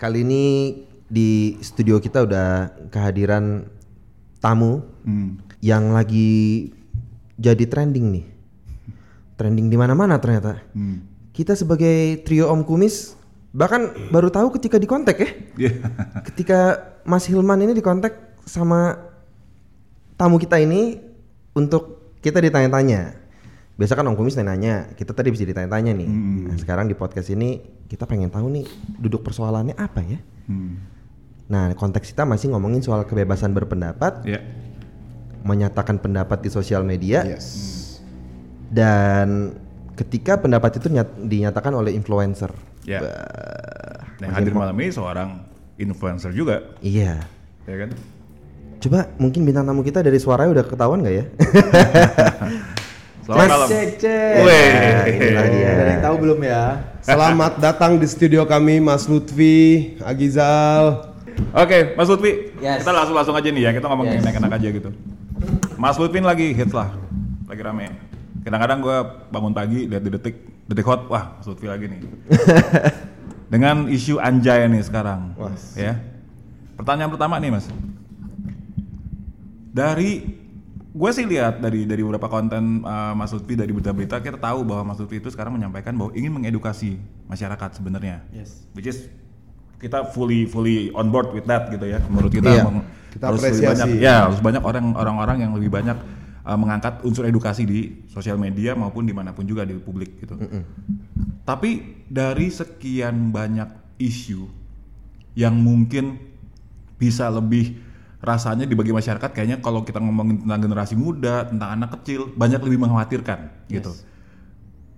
kali ini di studio kita udah kehadiran tamu Hmm. yang lagi jadi trending nih. Trending di mana-mana ternyata. Hmm. Kita sebagai trio Om Kumis bahkan baru tahu ketika dikontak ya. Iya. Ketika Mas Hilman ini dikontak sama tamu kita ini untuk kita ditanya-tanya. Biasa kan Om Kumis nanya, kita tadi bisa ditanya-tanya nih. Hmm. Nah, sekarang di podcast ini kita pengen tahu nih duduk persoalannya apa ya? Hmm. Nah, konteks kita masih ngomongin soal kebebasan berpendapat, Ya. menyatakan pendapat di sosial media, Yes. dan ketika pendapat itu nyat- dinyatakan oleh influencer. Ya. Bah, Nah, yang hadir malam ini seorang influencer juga, iya. ya kan? Coba mungkin bintang tamu kita dari suaranya udah ketahuan nggak ya? Selamat malam. Cek cek. Weh. Nah, inilah dia. Ada yang tahu belum ya? Selamat datang di studio kami Mas Lutfi, Agizal. Oke, Mas Lutfi, Yes. kita langsung langsung aja nih ya, kita ngomong Yes. yang enak-enak aja gitu. Mas Lutfi lagi hits lah, lagi rame. Kadang-kadang gue bangun pagi lihat di detik, detik hot, wah Mas Lutfi lagi nih. Dengan isu anjay nih sekarang, Wah. ya. Pertanyaan pertama nih Mas, dari gue sih lihat dari dari beberapa konten uh, Mas Lutfi dari berita-berita kita tahu bahwa Mas Lutfi itu sekarang menyampaikan bahwa ingin mengedukasi masyarakat sebenarnya. Yes. Which is kita fully fully on board with that gitu ya. Menurut kita Iya. meng- Kita harus lebih apresiasi. banyak ya harus banyak orang orang-orang yang lebih banyak uh, mengangkat unsur edukasi di sosial media maupun di mana pun juga di publik gitu. Tapi dari sekian banyak isu yang mungkin bisa lebih rasanya dibagi masyarakat kayaknya kalau kita ngomongin tentang generasi muda, tentang anak kecil banyak lebih mengkhawatirkan gitu.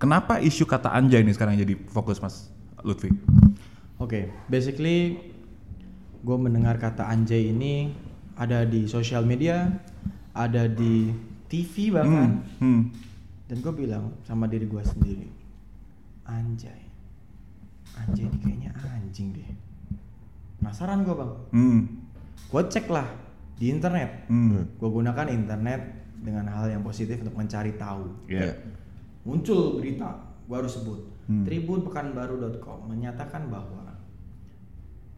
Kenapa isu kata anjay ini sekarang jadi fokus Mas Lutfi? Oke, basically gue mendengar kata anjay ini ada di sosial media, ada di TV bahkan, Hmm, hmm. dan gue bilang sama diri gue sendiri, anjay, anjay ini kayaknya anjing deh. Penasaran gue bang, Hmm. Gue cek lah di internet, Hmm. gue gunakan internet dengan hal yang positif untuk mencari tahu. Iya. Muncul berita, gue harus sebut. Hmm. Tribunpekanbaru.com menyatakan bahwa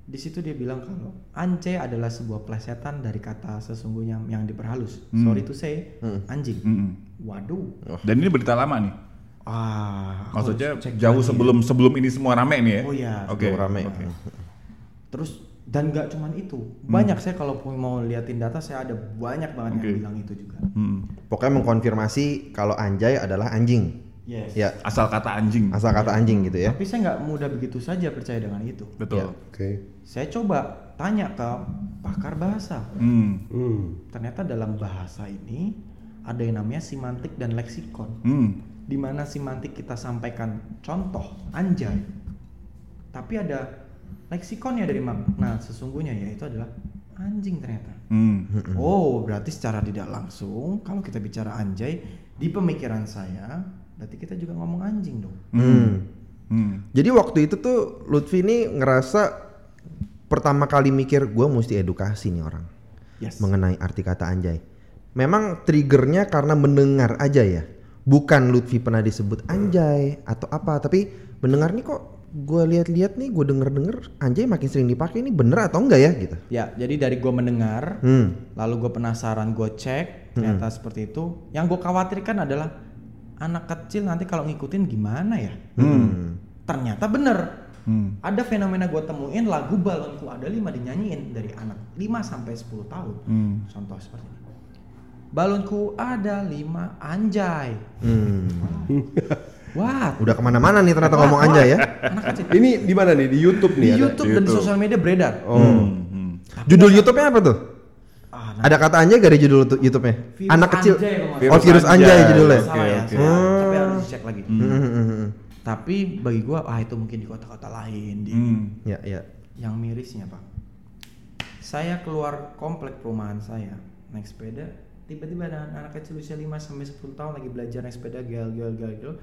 di situ dia bilang kalau anjay adalah sebuah plesetan dari kata sesungguhnya yang diperhalus. Hmm. Sorry to say, anjing. Hmm. Waduh. Dan ini berita lama nih. Ah, Maksudnya jauh lagi. sebelum sebelum ini semua rame nih ya. Oh iya, Oke. sebelum rame. oke. Terus dan nggak cuman itu, banyak saya kalau pun mau liatin data saya ada banyak banget Oke. yang bilang itu juga. Hmm. Pokoknya mengkonfirmasi kalau anjay adalah anjing. Yes. Ya, Asal kata anjing. asal kata anjing gitu ya. Tapi saya nggak mudah begitu saja percaya dengan itu. Betul. Ya. Oke. Saya coba tanya ke pakar bahasa. Hmm. Hmm. Ternyata dalam bahasa ini ada yang namanya simantik dan leksikon. Hmm. Di mana simantik kita sampaikan contoh anjay. Tapi ada leksikonnya dari makna sesungguhnya yaitu adalah anjing ternyata. Hmm. Oh, berarti secara tidak langsung kalau kita bicara anjay di pemikiran saya berarti kita juga ngomong anjing dong. Hmm. Hmm. Jadi waktu itu tuh Lutfi ini ngerasa pertama kali mikir gue mesti edukasi nih orang Yes. mengenai arti kata anjay. Memang triggernya karena mendengar aja ya. Bukan Lutfi pernah disebut anjay atau apa, tapi mendengar nih kok gue lihat-lihat nih, gue denger-denger anjay makin sering dipakai ini bener atau enggak ya gitu. Ya, jadi dari gue mendengar, Hmm. lalu gue penasaran, gue cek, ternyata seperti itu. Yang gue khawatirkan adalah anak kecil nanti kalau ngikutin gimana ya? Hmm. Ternyata bener. Hmm. Ada fenomena gue temuin lagu balonku ada lima dinyanyiin dari anak 5 sampai 10 tahun. Hmm. Contoh seperti ini. Balonku ada lima anjay. Hmm. What? Udah ke mana-mana nih ternyata ngomong anjay ya. Anak kecil. Ini di mana nih? Di YouTube Di nih ada? YouTube dan di sosial media beredar. Oh. Hmm. Hmm. Judul YouTube-nya apa tuh? Ah, nah, Ada kata anjay gak di judul tu- YouTube-nya? Virus Anak kecil. anjay Oh, virus anjay judulnya. anjay. ya, oke. salah. tapi harus dicek lagi. Hmm, hmm, hmm, hmm. Tapi bagi gua, ah itu mungkin di kota-kota lain di Hmm. Ya, ya. yang mirisnya pak. Saya keluar komplek perumahan saya naik sepeda, tiba-tiba ada anak kecil usia 5 sampai 10 tahun lagi belajar naik sepeda gel gel gel gel.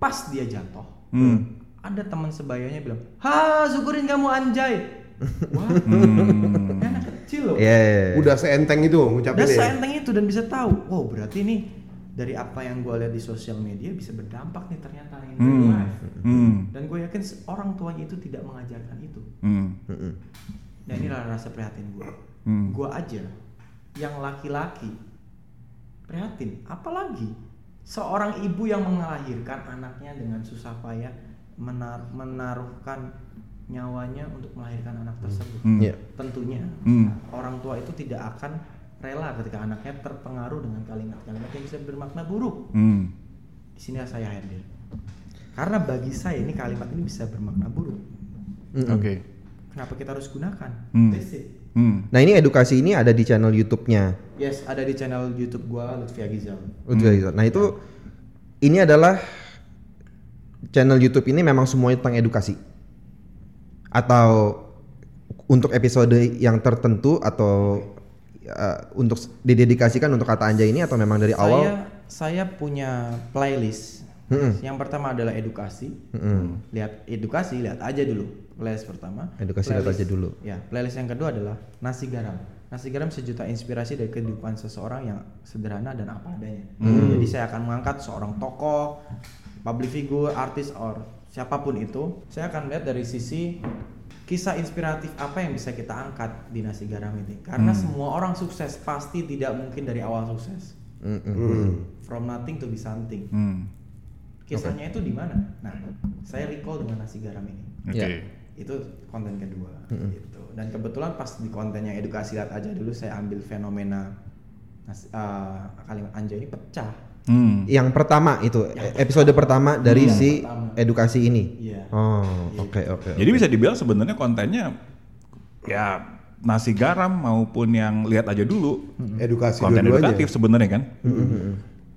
Pas dia jatuh, Hmm. ada teman sebayanya bilang, "Ha, syukurin kamu anjay." Wah, Hmm. anak kecil loh. Iya. Udah seenteng itu Udah ngucapin ya. seenteng itu dan bisa tahu, wow berarti ini dari apa yang gue lihat di sosial media bisa berdampak nih ternyata in real Hmm. life. Hmm. Dan gue yakin orang tuanya itu tidak mengajarkan itu. Hmm. Mm-mm. Nah inilah rasa prihatin gue. Hmm. Gue aja yang laki-laki prihatin. Apalagi seorang ibu yang melahirkan anaknya dengan susah payah menar- menaruhkan nyawanya untuk melahirkan anak tersebut. Hmm. Iya. Tentunya Hmm. orang tua itu tidak akan rela ketika anaknya terpengaruh dengan kalimat-kalimat yang bisa bermakna buruk. Hmm. Di sini saya hadir. Karena bagi saya ini kalimat ini bisa bermakna buruk. Mm-mm. Oke. Kenapa kita harus gunakan? Hmm. That's it. Hmm. Nah ini edukasi ini ada di channel YouTube-nya. Yes, ada di channel YouTube gua Lutfi Agizal. Lutfi Agizal. Nah itu ini adalah channel YouTube ini memang semuanya tentang edukasi atau untuk episode yang tertentu atau uh, untuk didedikasikan untuk kata anjay ini atau memang dari Saya awal? saya punya playlist. Mm-mm. Yang pertama adalah edukasi. Mm-mm. Lihat edukasi, lihat aja dulu. Playlist pertama. Edukasi, lihat aja dulu. Ya, playlist yang kedua adalah nasi garam. Nasi garam sejuta inspirasi dari kehidupan seseorang yang sederhana dan apa adanya. Jadi saya akan mengangkat seorang tokoh, public figure, artis, or siapa pun itu. Saya akan melihat dari sisi kisah inspiratif apa yang bisa kita angkat di nasi garam ini. Karena semua orang sukses pasti tidak mungkin dari awal sukses. Mm-mm. From nothing to be something. Hmm. Kisahnya itu di mana? Nah, saya recall dengan nasi garam ini Oke. Ya. Itu konten kedua gitu dan kebetulan pas di konten yang edukasi lihat aja dulu saya ambil fenomena eh, kalimat anjay ini pecah Hmm. Yang pertama itu episode pertama dari Yang si pertama. edukasi ini. Iya. Oh, oke oke. Jadi bisa dibilang sebenarnya kontennya ya nasi garam maupun yang lihat aja dulu Edukasi konten dua-duanya. edukatif sebenarnya kan.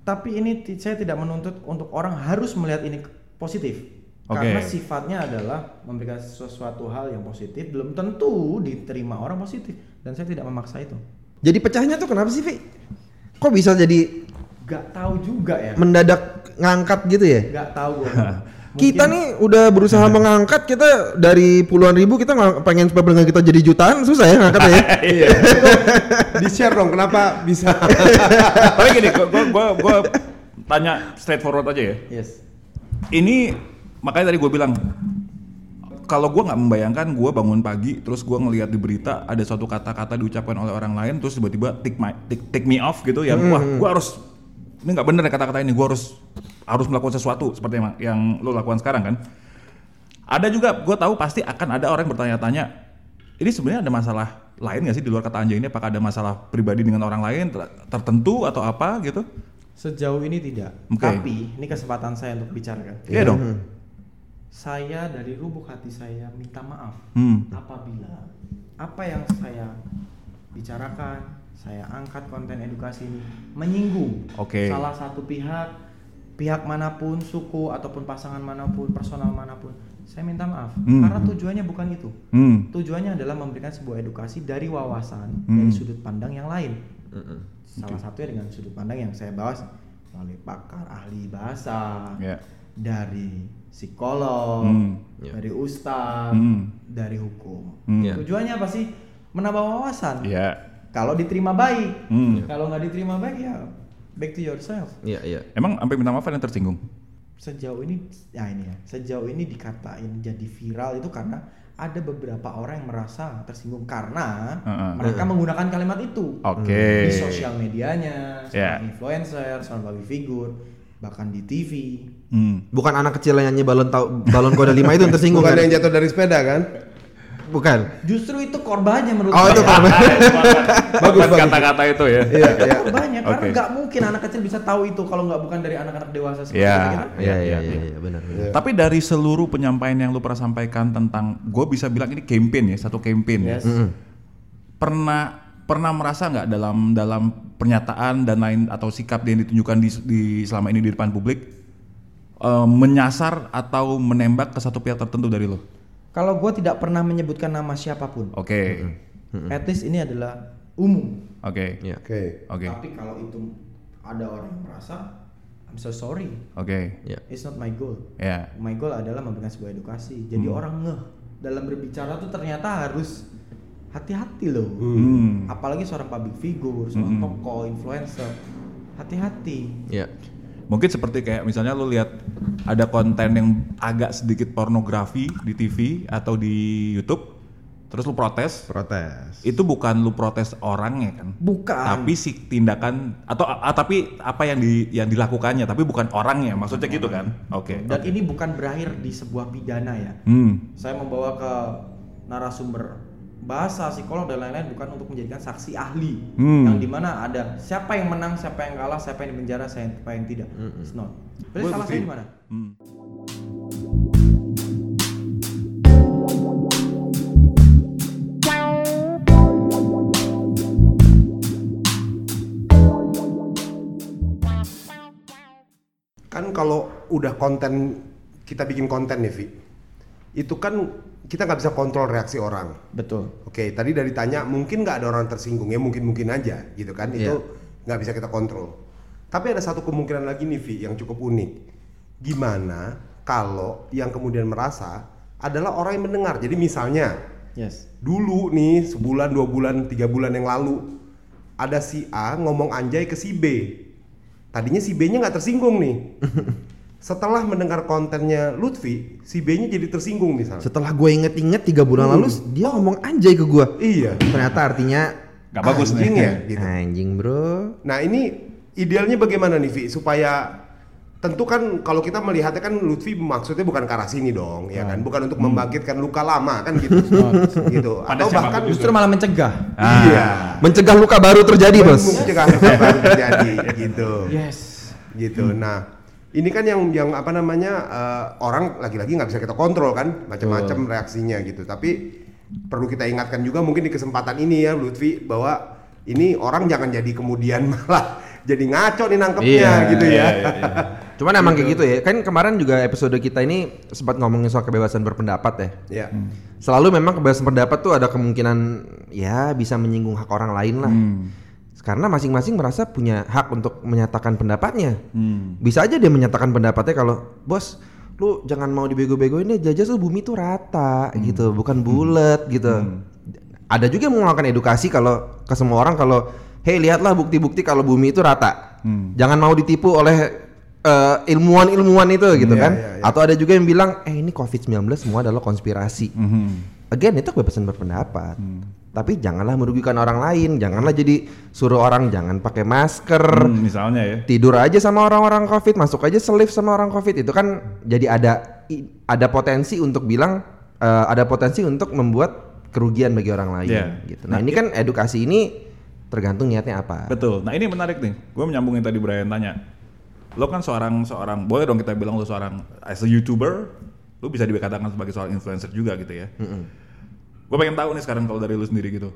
tapi ini saya tidak menuntut untuk orang harus melihat ini positif Oke. karena sifatnya adalah memberikan sesuatu hal yang positif belum tentu diterima orang positif dan saya tidak memaksa itu Jadi pecahnya tuh kenapa sih, Vi? Kok bisa jadi Gak tahu juga ya mendadak ngangkat gitu ya? Gak tahu gue Kita nih udah berusaha mengangkat kita dari puluhan ribu kita nggak pengen supaya pendengar kita jadi jutaan susah ya ngangkat ya. Iya. Di share dong kenapa bisa? Tapi gini, gua, gua, gua, gua tanya straightforward aja ya. yes Ini makanya tadi gue bilang kalau gue nggak membayangkan gue bangun pagi terus gue ngelihat di berita ada suatu kata-kata diucapkan oleh orang lain terus tiba-tiba take, my, take, take me off gitu yang wah gue harus ini nggak bener ya kata-kata ini gue harus harus melakukan sesuatu seperti yang, yang lo lakukan sekarang kan? Ada juga gue tahu pasti akan ada orang yang bertanya-tanya ini sebenarnya ada masalah lain nggak sih di luar kata anjay ini? Apakah ada masalah pribadi dengan orang lain ter- tertentu atau apa? Gitu. Sejauh ini tidak. Oke. Tapi ini kesempatan saya untuk bicara kan. iya dong Saya dari lubuk hati saya minta maaf hmm. apabila apa yang saya bicarakan, saya angkat konten edukasi ini menyinggung Oke. salah satu pihak, pihak mana pun, suku ataupun pasangan mana pun, personal mana pun. Saya minta maaf Hmm. karena tujuannya bukan itu. Hmm. Tujuannya adalah memberikan sebuah edukasi dari wawasan Hmm. dari sudut pandang yang lain. Salah satunya dengan sudut pandang yang saya bawa melalui pakar ahli bahasa, Ya. dari psikolog, Hmm. dari ustadz, Hmm. dari hukum. Hmm. Ya. Tujuannya apa sih? Menambah wawasan. Iya. Kalau diterima baik, Hmm. kalau nggak diterima baik ya back to yourself. Iya iya. Emang sampai minta maaf ada yang tersinggung? Sejauh ini, ya ini ya, sejauh ini dikatain jadi viral itu karena ada beberapa orang yang merasa tersinggung karena Heeh. mereka menggunakan kalimat itu Oke. di sosial medianya, Ya. seorang influencer, seorang public figure, bahkan di TV. Hmm. Bukan anak kecil yang nyanyi balon tau balon kode lima itu yang tersinggung Bukan kan? yang jatuh dari sepeda kan? Bukan. Justru itu korbannya menurut Oh, saya. itu korban. Bagus, bagus. kata-kata itu ya. Iya, iya. korbannya karena Oke. nggak mungkin anak kecil bisa tahu itu kalau nggak bukan dari anak-anak dewasa seperti Iya. kita. Iya Iya, iya iya. benar. Iya. Tapi dari seluruh penyampaian yang lu pernah sampaikan tentang, gue bisa bilang ini campaign ya, satu campaign. ya. Yes. Mm-mm. Pernah pernah merasa nggak dalam dalam pernyataan dan lain atau sikap yang ditunjukkan di, di selama ini di depan publik eh, menyasar atau menembak ke satu pihak tertentu dari lo? Kalau gue tidak pernah menyebutkan nama siapa pun, Oke, at least ini adalah umum. oke, Iya. Oke. oke, Tapi kalau itu ada orang yang merasa, I'm so sorry, oke, Iya. it's not my goal. ya, My goal adalah memberikan sebuah edukasi. Jadi orang ngeh dalam berbicara tuh ternyata harus hati-hati loh. hmm, Apalagi seorang public figure, seorang tokoh, influencer. hati-hati. Iya. Mungkin seperti kayak misalnya lu lihat ada konten yang agak sedikit pornografi di TV atau di YouTube, terus lu protes, Protes. itu bukan lu protes orangnya kan, Bukan. tapi si tindakan atau ah, tapi apa yang di yang dilakukannya, tapi bukan orangnya, maksudnya gitu kan? Oke. Dan ini bukan berakhir di sebuah pidana ya. Hmm. Saya membawa ke narasumber bahasa psikolog dan lain-lain bukan untuk menjadikan saksi ahli Hmm. yang di mana ada siapa yang menang, siapa yang kalah, siapa yang di penjara, siapa yang tidak. It's not. Berarti salah saya di mana? Hmm. Kan kalau udah konten kita bikin konten nih, Vi. Itu kan kita nggak bisa kontrol reaksi orang. Betul. Oke, tadi dari tanya mungkin nggak ada orang tersinggung ya mungkin mungkin aja gitu kan itu nggak bisa kita kontrol. Tapi ada satu kemungkinan lagi nih Vi yang cukup unik. Gimana kalau yang kemudian merasa adalah orang yang mendengar. Jadi misalnya Yes. dulu nih sebulan dua bulan tiga bulan yang lalu ada si A ngomong anjay ke si B. Tadinya si B-nya nggak tersinggung nih. Setelah mendengar kontennya Lutfi, si B-nya jadi tersinggung misalnya. Setelah gue inget-inget tiga bulan lalu dia ngomong anjay ke gue. Iya. Ternyata artinya Gak bagus Anjing nih. ya gitu. anjing bro. Nah ini idealnya bagaimana nih Vi supaya tentu kan kalau kita melihatnya kan Lutfi maksudnya bukan ke arah sini dong ya kan bukan untuk membangkitkan luka lama kan gitu gitu Pada atau bahkan. Justru malah mencegah. iya Mencegah luka baru terjadi bos. mencegah luka baru terjadi gitu Yes. gitu nah ini kan yang yang apa namanya eh, orang lagi-lagi nggak bisa kita kontrol kan macam-macam reaksinya gitu tapi perlu kita ingatkan juga mungkin di kesempatan ini ya Lutfi bahwa ini orang jangan jadi kemudian malah jadi ngaco nih nangkepnya Iya, gitu ya Iya, iya, iya. Cuman emang kayak gitu ya. Kan kemarin juga episode kita ini sempat ngomongin soal kebebasan berpendapat ya. ya Selalu memang kebebasan pendapat tuh ada kemungkinan ya bisa menyinggung hak orang lain lah. Hmm. Karena masing-masing merasa punya hak untuk menyatakan pendapatnya. Hmm. Bisa aja dia menyatakan pendapatnya kalau bos lu jangan mau dibego-begoin deh jajas tuh bumi tuh rata gitu bukan bulat gitu ada juga yang mengeluarkan edukasi kalau ke semua orang kalau hey lihatlah bukti-bukti kalau bumi itu rata Hmm. jangan mau ditipu oleh eh, ilmuwan-ilmuwan itu gitu Iya, kan iya, iya. atau ada juga yang bilang eh ini covid-19 semua adalah konspirasi Mhm. again itu kebebasan berpendapat tapi janganlah merugikan orang lain janganlah jadi suruh orang jangan pakai masker Hmm, misalnya ya. tidur aja sama orang-orang covid masuk aja selif sama orang covid itu kan jadi ada ada potensi untuk bilang eh, ada potensi untuk membuat kerugian bagi orang lain Iya. gitu nah, ini kan edukasi ini tergantung niatnya apa Betul. Nah ini menarik nih. Gue menyambungin tadi Brian tanya. Lo kan seorang seorang boleh dong kita bilang lo seorang as a youtuber, lo bisa dikatakan sebagai seorang influencer juga gitu ya. Gue pengen tahu nih sekarang kalau dari lo sendiri gitu.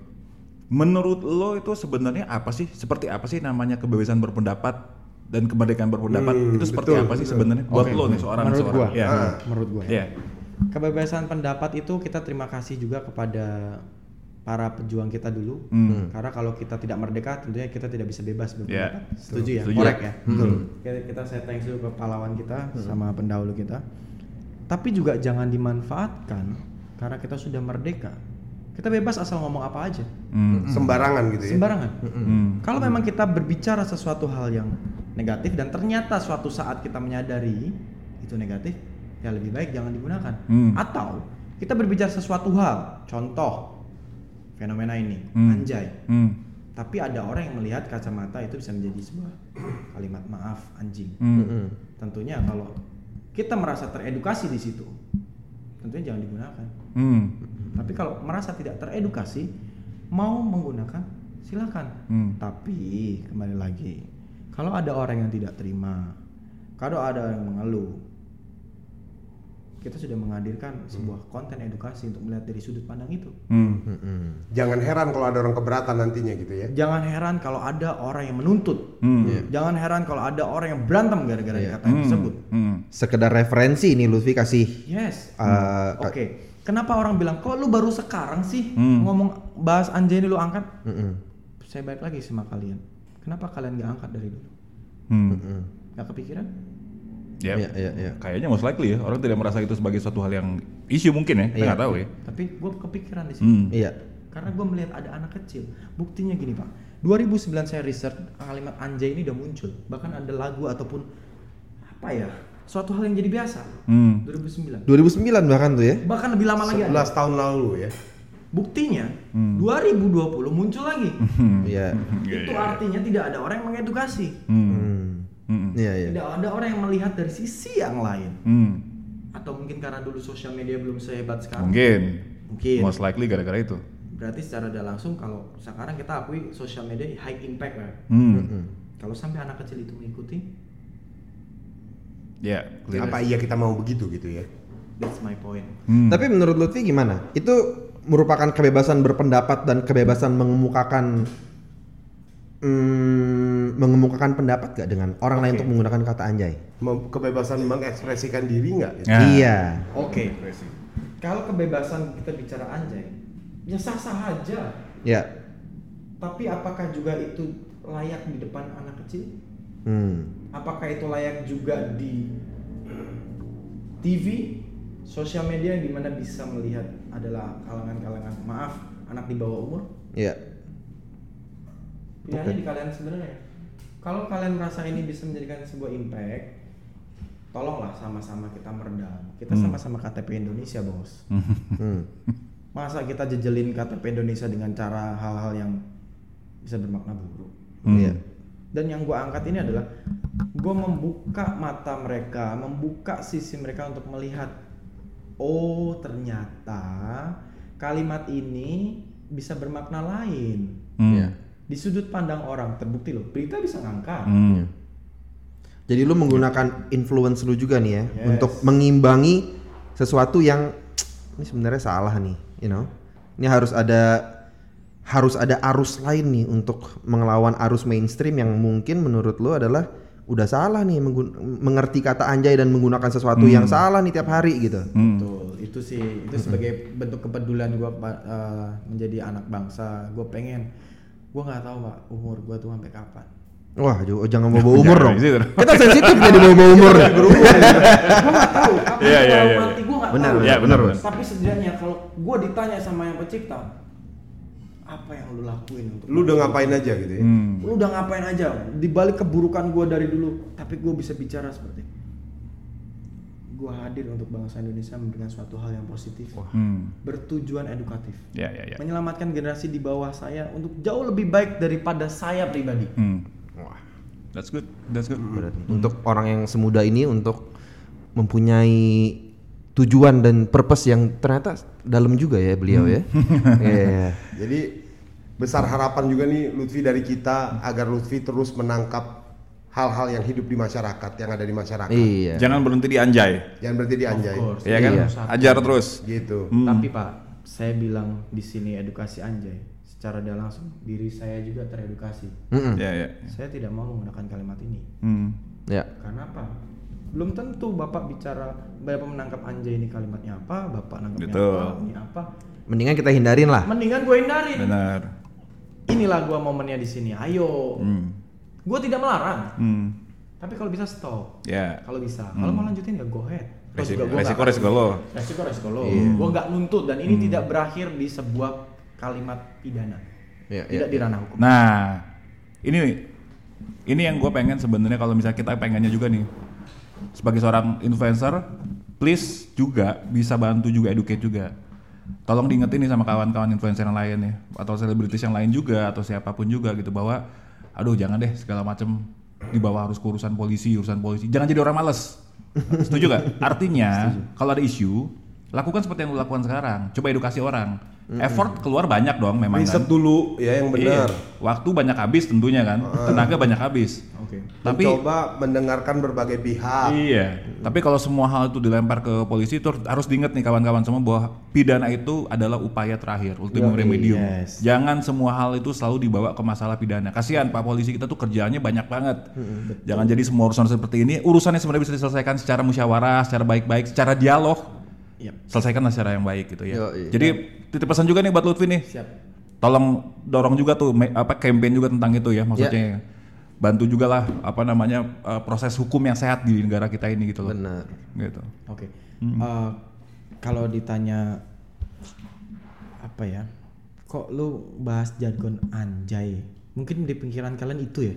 Menurut lo itu sebenarnya apa sih? Seperti apa sih namanya kebebasan berpendapat dan kemerdekaan berpendapat? Hmm, itu seperti betul, apa sih sebenarnya buat Oke. lo nih seorang menurut seorang? gua, Ya. Ah. menurut gua. Iya. Kebebasan pendapat itu kita terima kasih juga kepada para pejuang kita dulu. Hmm. Karena kalau kita tidak merdeka, tentunya kita tidak bisa bebas Iya. berpendapat. Setuju ya? Setuju. Korek ya. Betul. Kita, kita saya thanks dulu ke pahlawan kita sama pendahulu kita. Tapi juga jangan dimanfaatkan karena kita sudah merdeka. Kita bebas asal ngomong apa aja, Hmm. sembarangan gitu ya sembarangan. Hmm. Kalau memang kita berbicara sesuatu hal yang negatif dan ternyata suatu saat kita menyadari itu negatif, ya lebih baik jangan digunakan. Hmm. Atau kita berbicara sesuatu hal, contoh fenomena ini, Hmm. anjay. Hmm. Tapi ada orang yang melihat kacamata itu bisa menjadi sebuah kalimat maaf anjing. Hmm. Tentunya kalau kita merasa teredukasi di situ, tentunya jangan digunakan. Hmm. Tapi kalau merasa tidak teredukasi, mau menggunakan silakan. Hmm. Tapi kembali lagi, kalau ada orang yang tidak terima, kalau ada yang mengeluh, kita sudah menghadirkan sebuah konten edukasi untuk melihat dari sudut pandang itu. Hmm. Mm-mm. jangan heran kalau ada orang keberatan nantinya gitu ya Jangan heran kalau ada orang yang menuntut. Hmm. Jangan heran kalau ada orang yang berantem gara-gara Iya. kata yang tersebut. Hmm. sekedar referensi ini Lutfi kasih Yes. eh, Oke. Kenapa orang bilang kok lu baru sekarang sih Hmm. ngomong bahas anjay ini lu angkat? mm-mm, Saya balik lagi sama kalian. Kenapa kalian gak angkat dari dulu? Hmm. mm-mm. Gak kepikiran? Ya, Iya, iya, iya. kayaknya most likely ya orang tidak merasa itu sebagai suatu hal yang isu mungkin ya, kita Iya. nggak tahu ya. Tapi gue kepikiran di sini. Hmm. iya Karena gue melihat ada anak kecil. Buktinya gini pak, 2009 saya research kalimat anjay ini udah muncul. Bahkan ada lagu ataupun apa ya? Suatu hal yang jadi biasa. Hmm. 2009. 2009 bahkan tuh ya. Bahkan lebih lama lagi. 11 ada. tahun lalu ya. Buktinya 2020 muncul lagi. Iya. Itu artinya tidak ada orang yang mengedukasi. Hmm. Hmm. Hmm. Iya, iya. Tidak ada orang yang melihat dari sisi yang lain. Hmm. Atau mungkin karena dulu sosial media belum sehebat sekarang. Mungkin. Mungkin. Most likely gara-gara itu. Berarti secara tidak langsung kalau sekarang kita akui sosial media high impact kan. Hmm. Kalau sampai anak kecil itu mengikuti, Ya, clear. Apa iya kita mau begitu gitu ya? that's my point. Hmm. Tapi menurut Lutfi gimana? Itu merupakan kebebasan berpendapat dan kebebasan mengemukakan hmm, mengemukakan pendapat gak dengan orang lain Oke. untuk menggunakan kata anjay? Mem- kebebasan mengekspresikan diri nggak? gitu? Ya. Iya. Oke. Kalau kebebasan kita bicara anjay, ya sah-sah aja. Ya. Tapi apakah juga itu layak di depan anak kecil? Hmm. Apakah itu layak juga di TV, sosial media yang di mana bisa melihat adalah kalangan-kalangan maaf anak di bawah umur? Iya. Pilihannya Oke. di kalian sebenarnya. Kalau kalian merasa ini bisa menjadikan sebuah impact, tolonglah sama-sama kita meredam. Kita Hmm. sama-sama KTP Indonesia, bos. Hmm. Masa kita jejelin KTP Indonesia dengan cara hal-hal yang bisa bermakna buruk. Hmm. Iya. Dan yang gue angkat ini adalah gue membuka mata mereka, membuka sisi mereka untuk melihat, oh ternyata kalimat ini bisa bermakna lain. Hmm. Iya. Di sudut pandang orang terbukti loh, berita bisa ngangkat. Hmm. Jadi lu menggunakan influence lu juga nih ya Yes. untuk mengimbangi sesuatu yang ini sebenarnya salah nih, you know. Ini harus ada harus ada arus lain nih untuk mengelawan arus mainstream yang mungkin menurut lu adalah udah salah nih mengerti kata anjay dan menggunakan sesuatu yang salah nih tiap hari gitu. Hmm. Betul, itu sih itu sebagai bentuk kepedulian gue menjadi anak bangsa. Gue pengen, gue nggak tahu pak umur gue tuh sampai kapan. Wah, jo- jangan bawa umur dong. Kita sensitif jadi bawa bawa umur. gue nggak tahu kapan Iya, gua iya, iya, mati gue nggak Benar, tahu. Iya, benar, benar. Tapi setidaknya kalau gue ditanya sama yang pencipta, apa yang lu lakuin untuk Lu udah ngapain aja gitu ya? Hmm. lu udah ngapain aja di balik keburukan gue dari dulu tapi gue bisa bicara seperti gue hadir untuk bangsa Indonesia memberikan suatu hal yang positif Hmm. bertujuan edukatif Ya, ya, ya. menyelamatkan generasi di bawah saya untuk jauh lebih baik daripada saya pribadi Hmm. Wah, That's good. That's good. berarti untuk orang yang semuda ini untuk mempunyai tujuan dan purpose yang ternyata dalam juga ya beliau ya. Iya. Jadi besar harapan juga nih Lutfi dari kita agar Lutfi terus menangkap hal-hal yang hidup di masyarakat, yang ada di masyarakat. Iya. Jangan berhenti di anjay. Jangan berarti di anjay. Of course. Iya kan? Iya. Ajar terus. Gitu. Hmm. tapi pak saya bilang di sini edukasi anjay secara tidak langsung diri saya juga teredukasi Mm-mm. Ya, ya. saya tidak mau menggunakan kalimat ini Hmm. Ya. Karena apa? Belum tentu Bapak bicara Bapak menangkap anjay ini kalimatnya apa, Bapak nangkapnya Betul. apa, ini apa. Mendingan kita hindarin lah. Mendingan gue hindarin. Benar. Inilah gua momennya di sini. Ayo. Hmm. Gue tidak melarang. Hmm. Tapi kalau bisa stop. Ya. Kalau bisa. Kalau mau lanjutin ya go ahead. Resiko, gua resiko, lo. Resiko resiko lo. Gue nggak nuntut dan ini tidak berakhir di sebuah kalimat pidana. Ya, Tidak ya. di ranah hukum. Nah, ini ini yang gue pengen sebenarnya kalau misalnya kita pengennya juga nih sebagai seorang influencer, please juga bisa bantu juga educate juga. Tolong diingetin nih sama kawan-kawan influencer yang lain ya, atau selebritis yang lain juga, atau siapa pun juga gitu bahwa, aduh jangan deh segala macem dibawa harus ke urusan polisi, urusan polisi. Jangan jadi orang males. Setuju gak? Artinya kalau ada isu, lakukan seperti yang lu lakukan sekarang. Coba edukasi orang. Effort keluar banyak dong memang Riset kan. dulu ya yang benar. Iya. Waktu banyak habis tentunya kan, tenaga banyak habis. Oke. Tapi Mencoba mendengarkan berbagai pihak. iya, tapi kalau semua hal itu dilempar ke polisi itu harus diingat nih kawan-kawan semua bahwa pidana itu adalah upaya terakhir, ultimum Yoi, remedium. yes. Jangan semua hal itu selalu dibawa ke masalah pidana. Kasihan Pak polisi kita tuh kerjaannya banyak banget. Jangan jadi semua urusan seperti ini, urusannya sebenarnya bisa diselesaikan secara musyawarah, secara baik-baik, secara dialog. Yap. Selesaikanlah secara yang baik gitu ya. Yoi. Jadi titip pesan juga nih buat Lutfi nih Siap. tolong dorong juga tuh apa campaign juga tentang itu ya maksudnya bantu juga lah apa namanya eh, proses hukum yang sehat di negara kita ini gitu loh Benar. gitu Oke. Eh, kalau ditanya apa ya? Kok lu bahas jargon anjay? Mungkin di pikiran kalian itu ya.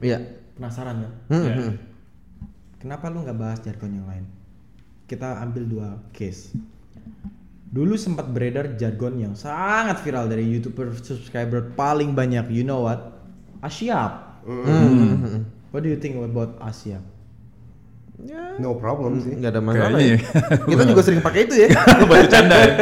Iya. Penasaran kan? Hmm, Iya. hmm. Kenapa lu nggak bahas jargon yang lain? Kita ambil dua case. Dulu sempat beredar jargon yang sangat viral dari youtuber subscriber paling banyak. You know what? Asyap. Hmm. What do you think about Asyap? No problem sih. Nggak ada masalah. Kayaknya Ya. Kita juga sering pakai itu ya. Baju canda ya.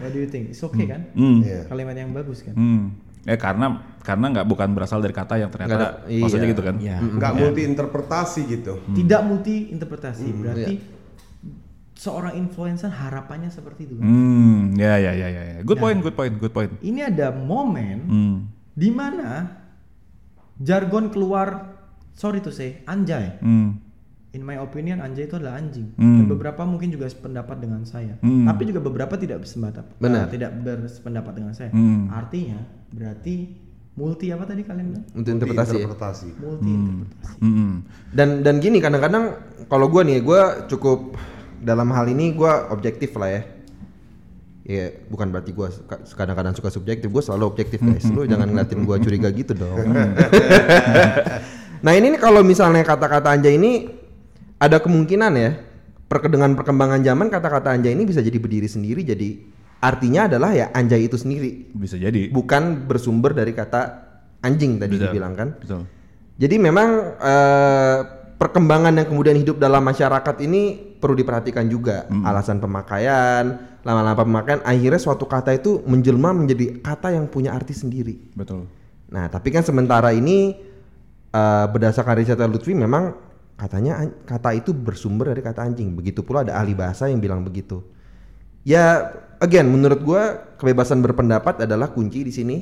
What do you think? It's okay kan? Hmm. Iya. Kalimat yang bagus kan? Hmm. Eh karena karena nggak bukan berasal dari kata yang ternyata ada- iya. maksudnya gitu kan. Iya. Nggak multi interpretasi gitu. Tidak multi interpretasi. Berarti Iya. Seorang influencer harapannya seperti itu kan? Hmm, ya ya ya ya. ya. Good point, good point, good point. Ini ada momen Hmm. di mana jargon keluar sorry to say anjay. Hmm. In my opinion anjay itu adalah anjing. Hmm. Dan beberapa mungkin juga sependapat dengan saya. Hmm. Tapi juga beberapa tidak bersependapat. Benar. eh, tidak bersependapat dengan saya. Hmm. Artinya berarti multi apa tadi kalian bilang? Untuk interpretasi. ya. Interpretasi. Multi interpretasi. Hmm. Dan dan gini kadang-kadang kalau gue nih gue cukup dalam hal ini gue objektif lah ya. Ya bukan berarti gue kadang-kadang suka subjektif, gue selalu objektif guys. Lu jangan ngeliatin gue curiga gitu dong. nah ini nih kalau misalnya kata-kata anjay ini ada kemungkinan ya perke- dengan perkembangan zaman kata-kata anjay ini bisa jadi berdiri sendiri jadi artinya adalah ya anjay itu sendiri Bisa jadi. bukan bersumber dari kata anjing tadi Bisa. dibilang kan. Betul. Jadi memang eh, perkembangan yang kemudian hidup dalam masyarakat ini perlu diperhatikan juga alasan pemakaian, lama-lama pemakaian akhirnya suatu kata itu menjelma menjadi kata yang punya arti sendiri. Betul. Nah, tapi kan sementara ini eh, berdasarkan riset Lutfi memang katanya an- kata itu bersumber dari kata anjing. Begitu pula ada ahli bahasa yang bilang begitu. Ya, again menurut gua kebebasan berpendapat adalah kunci di sini.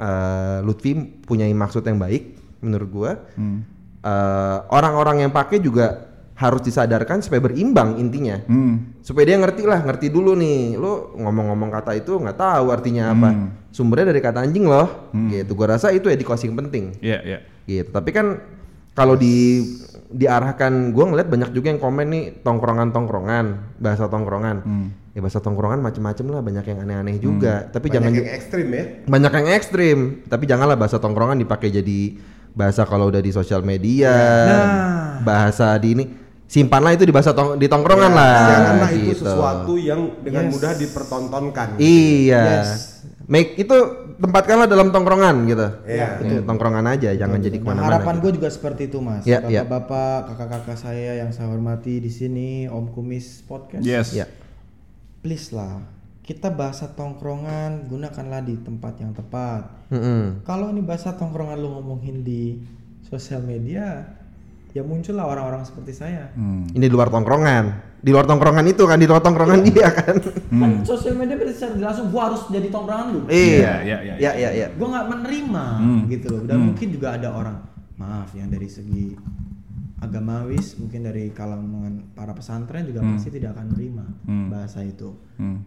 Eh, Lutfi punya maksud yang baik menurut gua. Hmm. Eh, orang-orang yang pakai juga harus disadarkan supaya berimbang intinya. Hmm. supaya dia ngerti lah ngerti dulu nih. Lo ngomong-ngomong kata itu nggak tahu artinya apa. Sumbernya dari kata anjing loh. Gitu. Gua rasa itu edukasi yang penting. Iya, iya. gitu. Tapi kan kalau di diarahkan gua ngeliat banyak juga yang komen nih tongkrongan-tongkrongan bahasa tongkrongan. Ya bahasa tongkrongan macem-macem lah banyak yang aneh-aneh juga. Tapi Banyak jangan yang ekstrim ya. banyak yang ekstrim. Tapi janganlah bahasa tongkrongan dipakai jadi bahasa kalau udah di sosial media bahasa di ini simpanlah itu di bahasa tong di tongkrongan lah Janganlah itu gitu. sesuatu yang dengan Yes. mudah dipertontonkan. iya Yes. make itu tempatkanlah dalam tongkrongan gitu Iya. Ya, tongkrongan aja jangan jadi Nah, ke mana-mana harapan gitu. gue juga seperti itu mas. Ya, ya. Bapak-bapak, kakak-kakak saya yang saya hormati di sini, Om Kumis Podcast. Yes. ya Please lah, kita bahasa tongkrongan gunakanlah di tempat yang tepat. Mm-mm. Kalau ini bahasa tongkrongan lu ngomongin di sosial media, ya muncullah orang-orang seperti saya. Hmm. ini di luar tongkrongan di luar tongkrongan itu kan di luar tongkrongan dia kan Kan sosial media berarti secara langsung gua harus jadi tongkrongan lu. iya iya, iya, iya iya iya Gua nggak menerima Hmm. gitu loh. Dan mungkin juga ada orang, maaf yang dari segi agamawis, mungkin dari kalangan para pesantren juga pasti tidak akan menerima Hmm. bahasa itu. Hmm.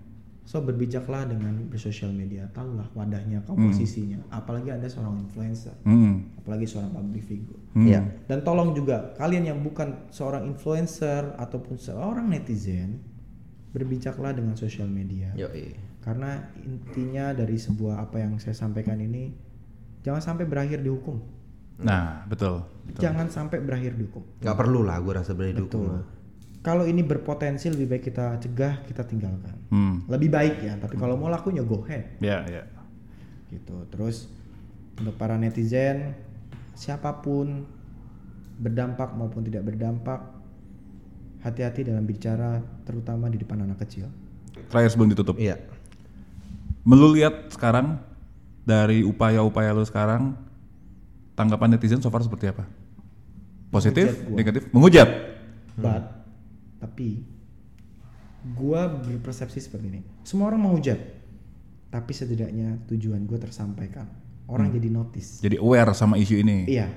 So berbijaklah dengan bersosial media, tahulah wadahnya, Hmm. komposisinya. Apalagi anda seorang influencer, Hmm. apalagi seorang public figure. Hmm. iya Dan tolong juga kalian yang bukan seorang influencer ataupun seorang netizen, berbijaklah dengan sosial media. Yoi. Karena intinya dari sebuah apa yang saya sampaikan ini, jangan sampai berakhir dihukum. Nah, betul. betul. Jangan sampai berakhir dihukum. nggak perlu lah gue rasa berani dukung lah. Kalau ini berpotensi lebih baik kita cegah, kita tinggalkan. Hmm. Lebih baik ya, tapi kalau mau lakunya go ahead. Ya, ya. gitu terus untuk para netizen siapa pun berdampak maupun tidak berdampak hati-hati dalam bicara terutama di depan anak kecil Terakhir sebelum ditutup. iya Melu lihat sekarang dari upaya-upaya lu sekarang tanggapan netizen so far seperti apa? Positif, negatif, menghujat. but tapi gua berpersepsi seperti ini. Semua orang mau hujat tapi setidaknya tujuan gue tersampaikan. Orang jadi notice. Jadi aware sama isu ini. iya.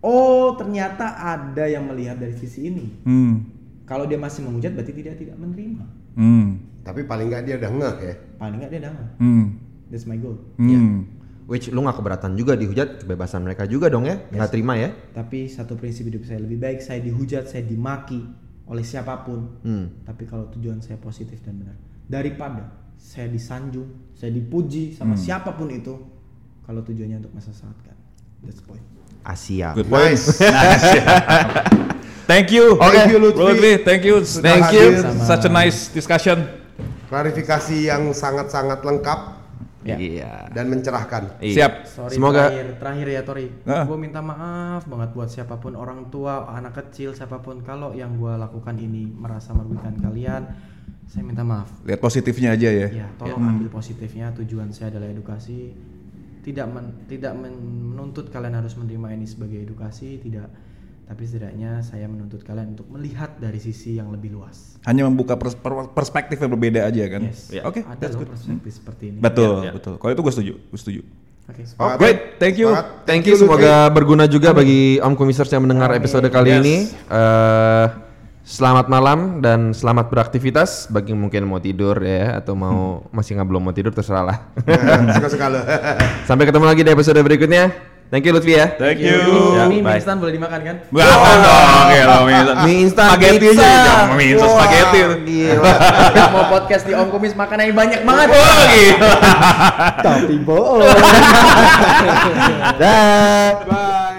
Oh ternyata ada yang melihat dari sisi ini. Hmm. kalau dia masih menghujat berarti tidak tidak menerima. Hmm. Tapi paling nggak dia udah ngeh ya. paling nggak dia dangan Hmm. that's my goal. Hmm. which lu nggak keberatan juga dihujat kebebasan mereka juga dong ya? Nggak terima ya? Tapi satu prinsip hidup saya lebih baik saya dihujat, saya dimaki oleh siapa pun. hmm. Tapi kalau tujuan saya positif dan benar, daripada saya disanjung, saya dipuji sama siapa pun itu, kalau tujuannya untuk masa saat kan. That's point. Asia. Good point. Nice. Thank you. Oke. Thank you, Lutfi. Lutfi. Thank you. Thank you. you. Such a nice discussion. Klarifikasi yang sangat-sangat lengkap Ya. Iya. dan mencerahkan. Iya. Siap. Sorry Semoga- terakhir, terakhir ya Tori. Ah. Gue minta maaf banget buat siapa pun orang tua, anak kecil, siapa pun kalau yang gue lakukan ini merasa merugikan kalian, saya minta maaf. Lihat positifnya aja ya. Ya, tolong ambil positifnya. Tujuan saya adalah edukasi. Tidak men- tidak men- menuntut kalian harus menerima ini sebagai edukasi, tidak. Tapi setidaknya saya menuntut kalian untuk melihat dari sisi yang lebih luas. Hanya membuka pers- per- perspektif yang berbeda aja kan. Yes. Oke, Ada that's loh good. perspektif seperti ini. Betul, ya. betul. Kalau itu gue setuju, gue setuju. Oke. Semangat. Great, thank you. Semangat. Thank you, semoga berguna juga bagi Om Komisers yang mendengar episode kali Yes. ini. Eh, selamat malam dan selamat beraktivitas bagi yang mungkin mau tidur ya atau mau masih nggak belum mau tidur terserah lah. Suka-suka lo. Sampai ketemu lagi di episode berikutnya. Thank you Lutfi ya. Thank you. Ya, Mie instan boleh dimakan kan? Bangun dong, ya mie instan. Mie instan spaghetti aja, jangan mie instan spaghetti. Gila. Mau podcast di Om Kumis makan yang banyak banget. Oh, gitu. Tapi bohong. Dah. Bye.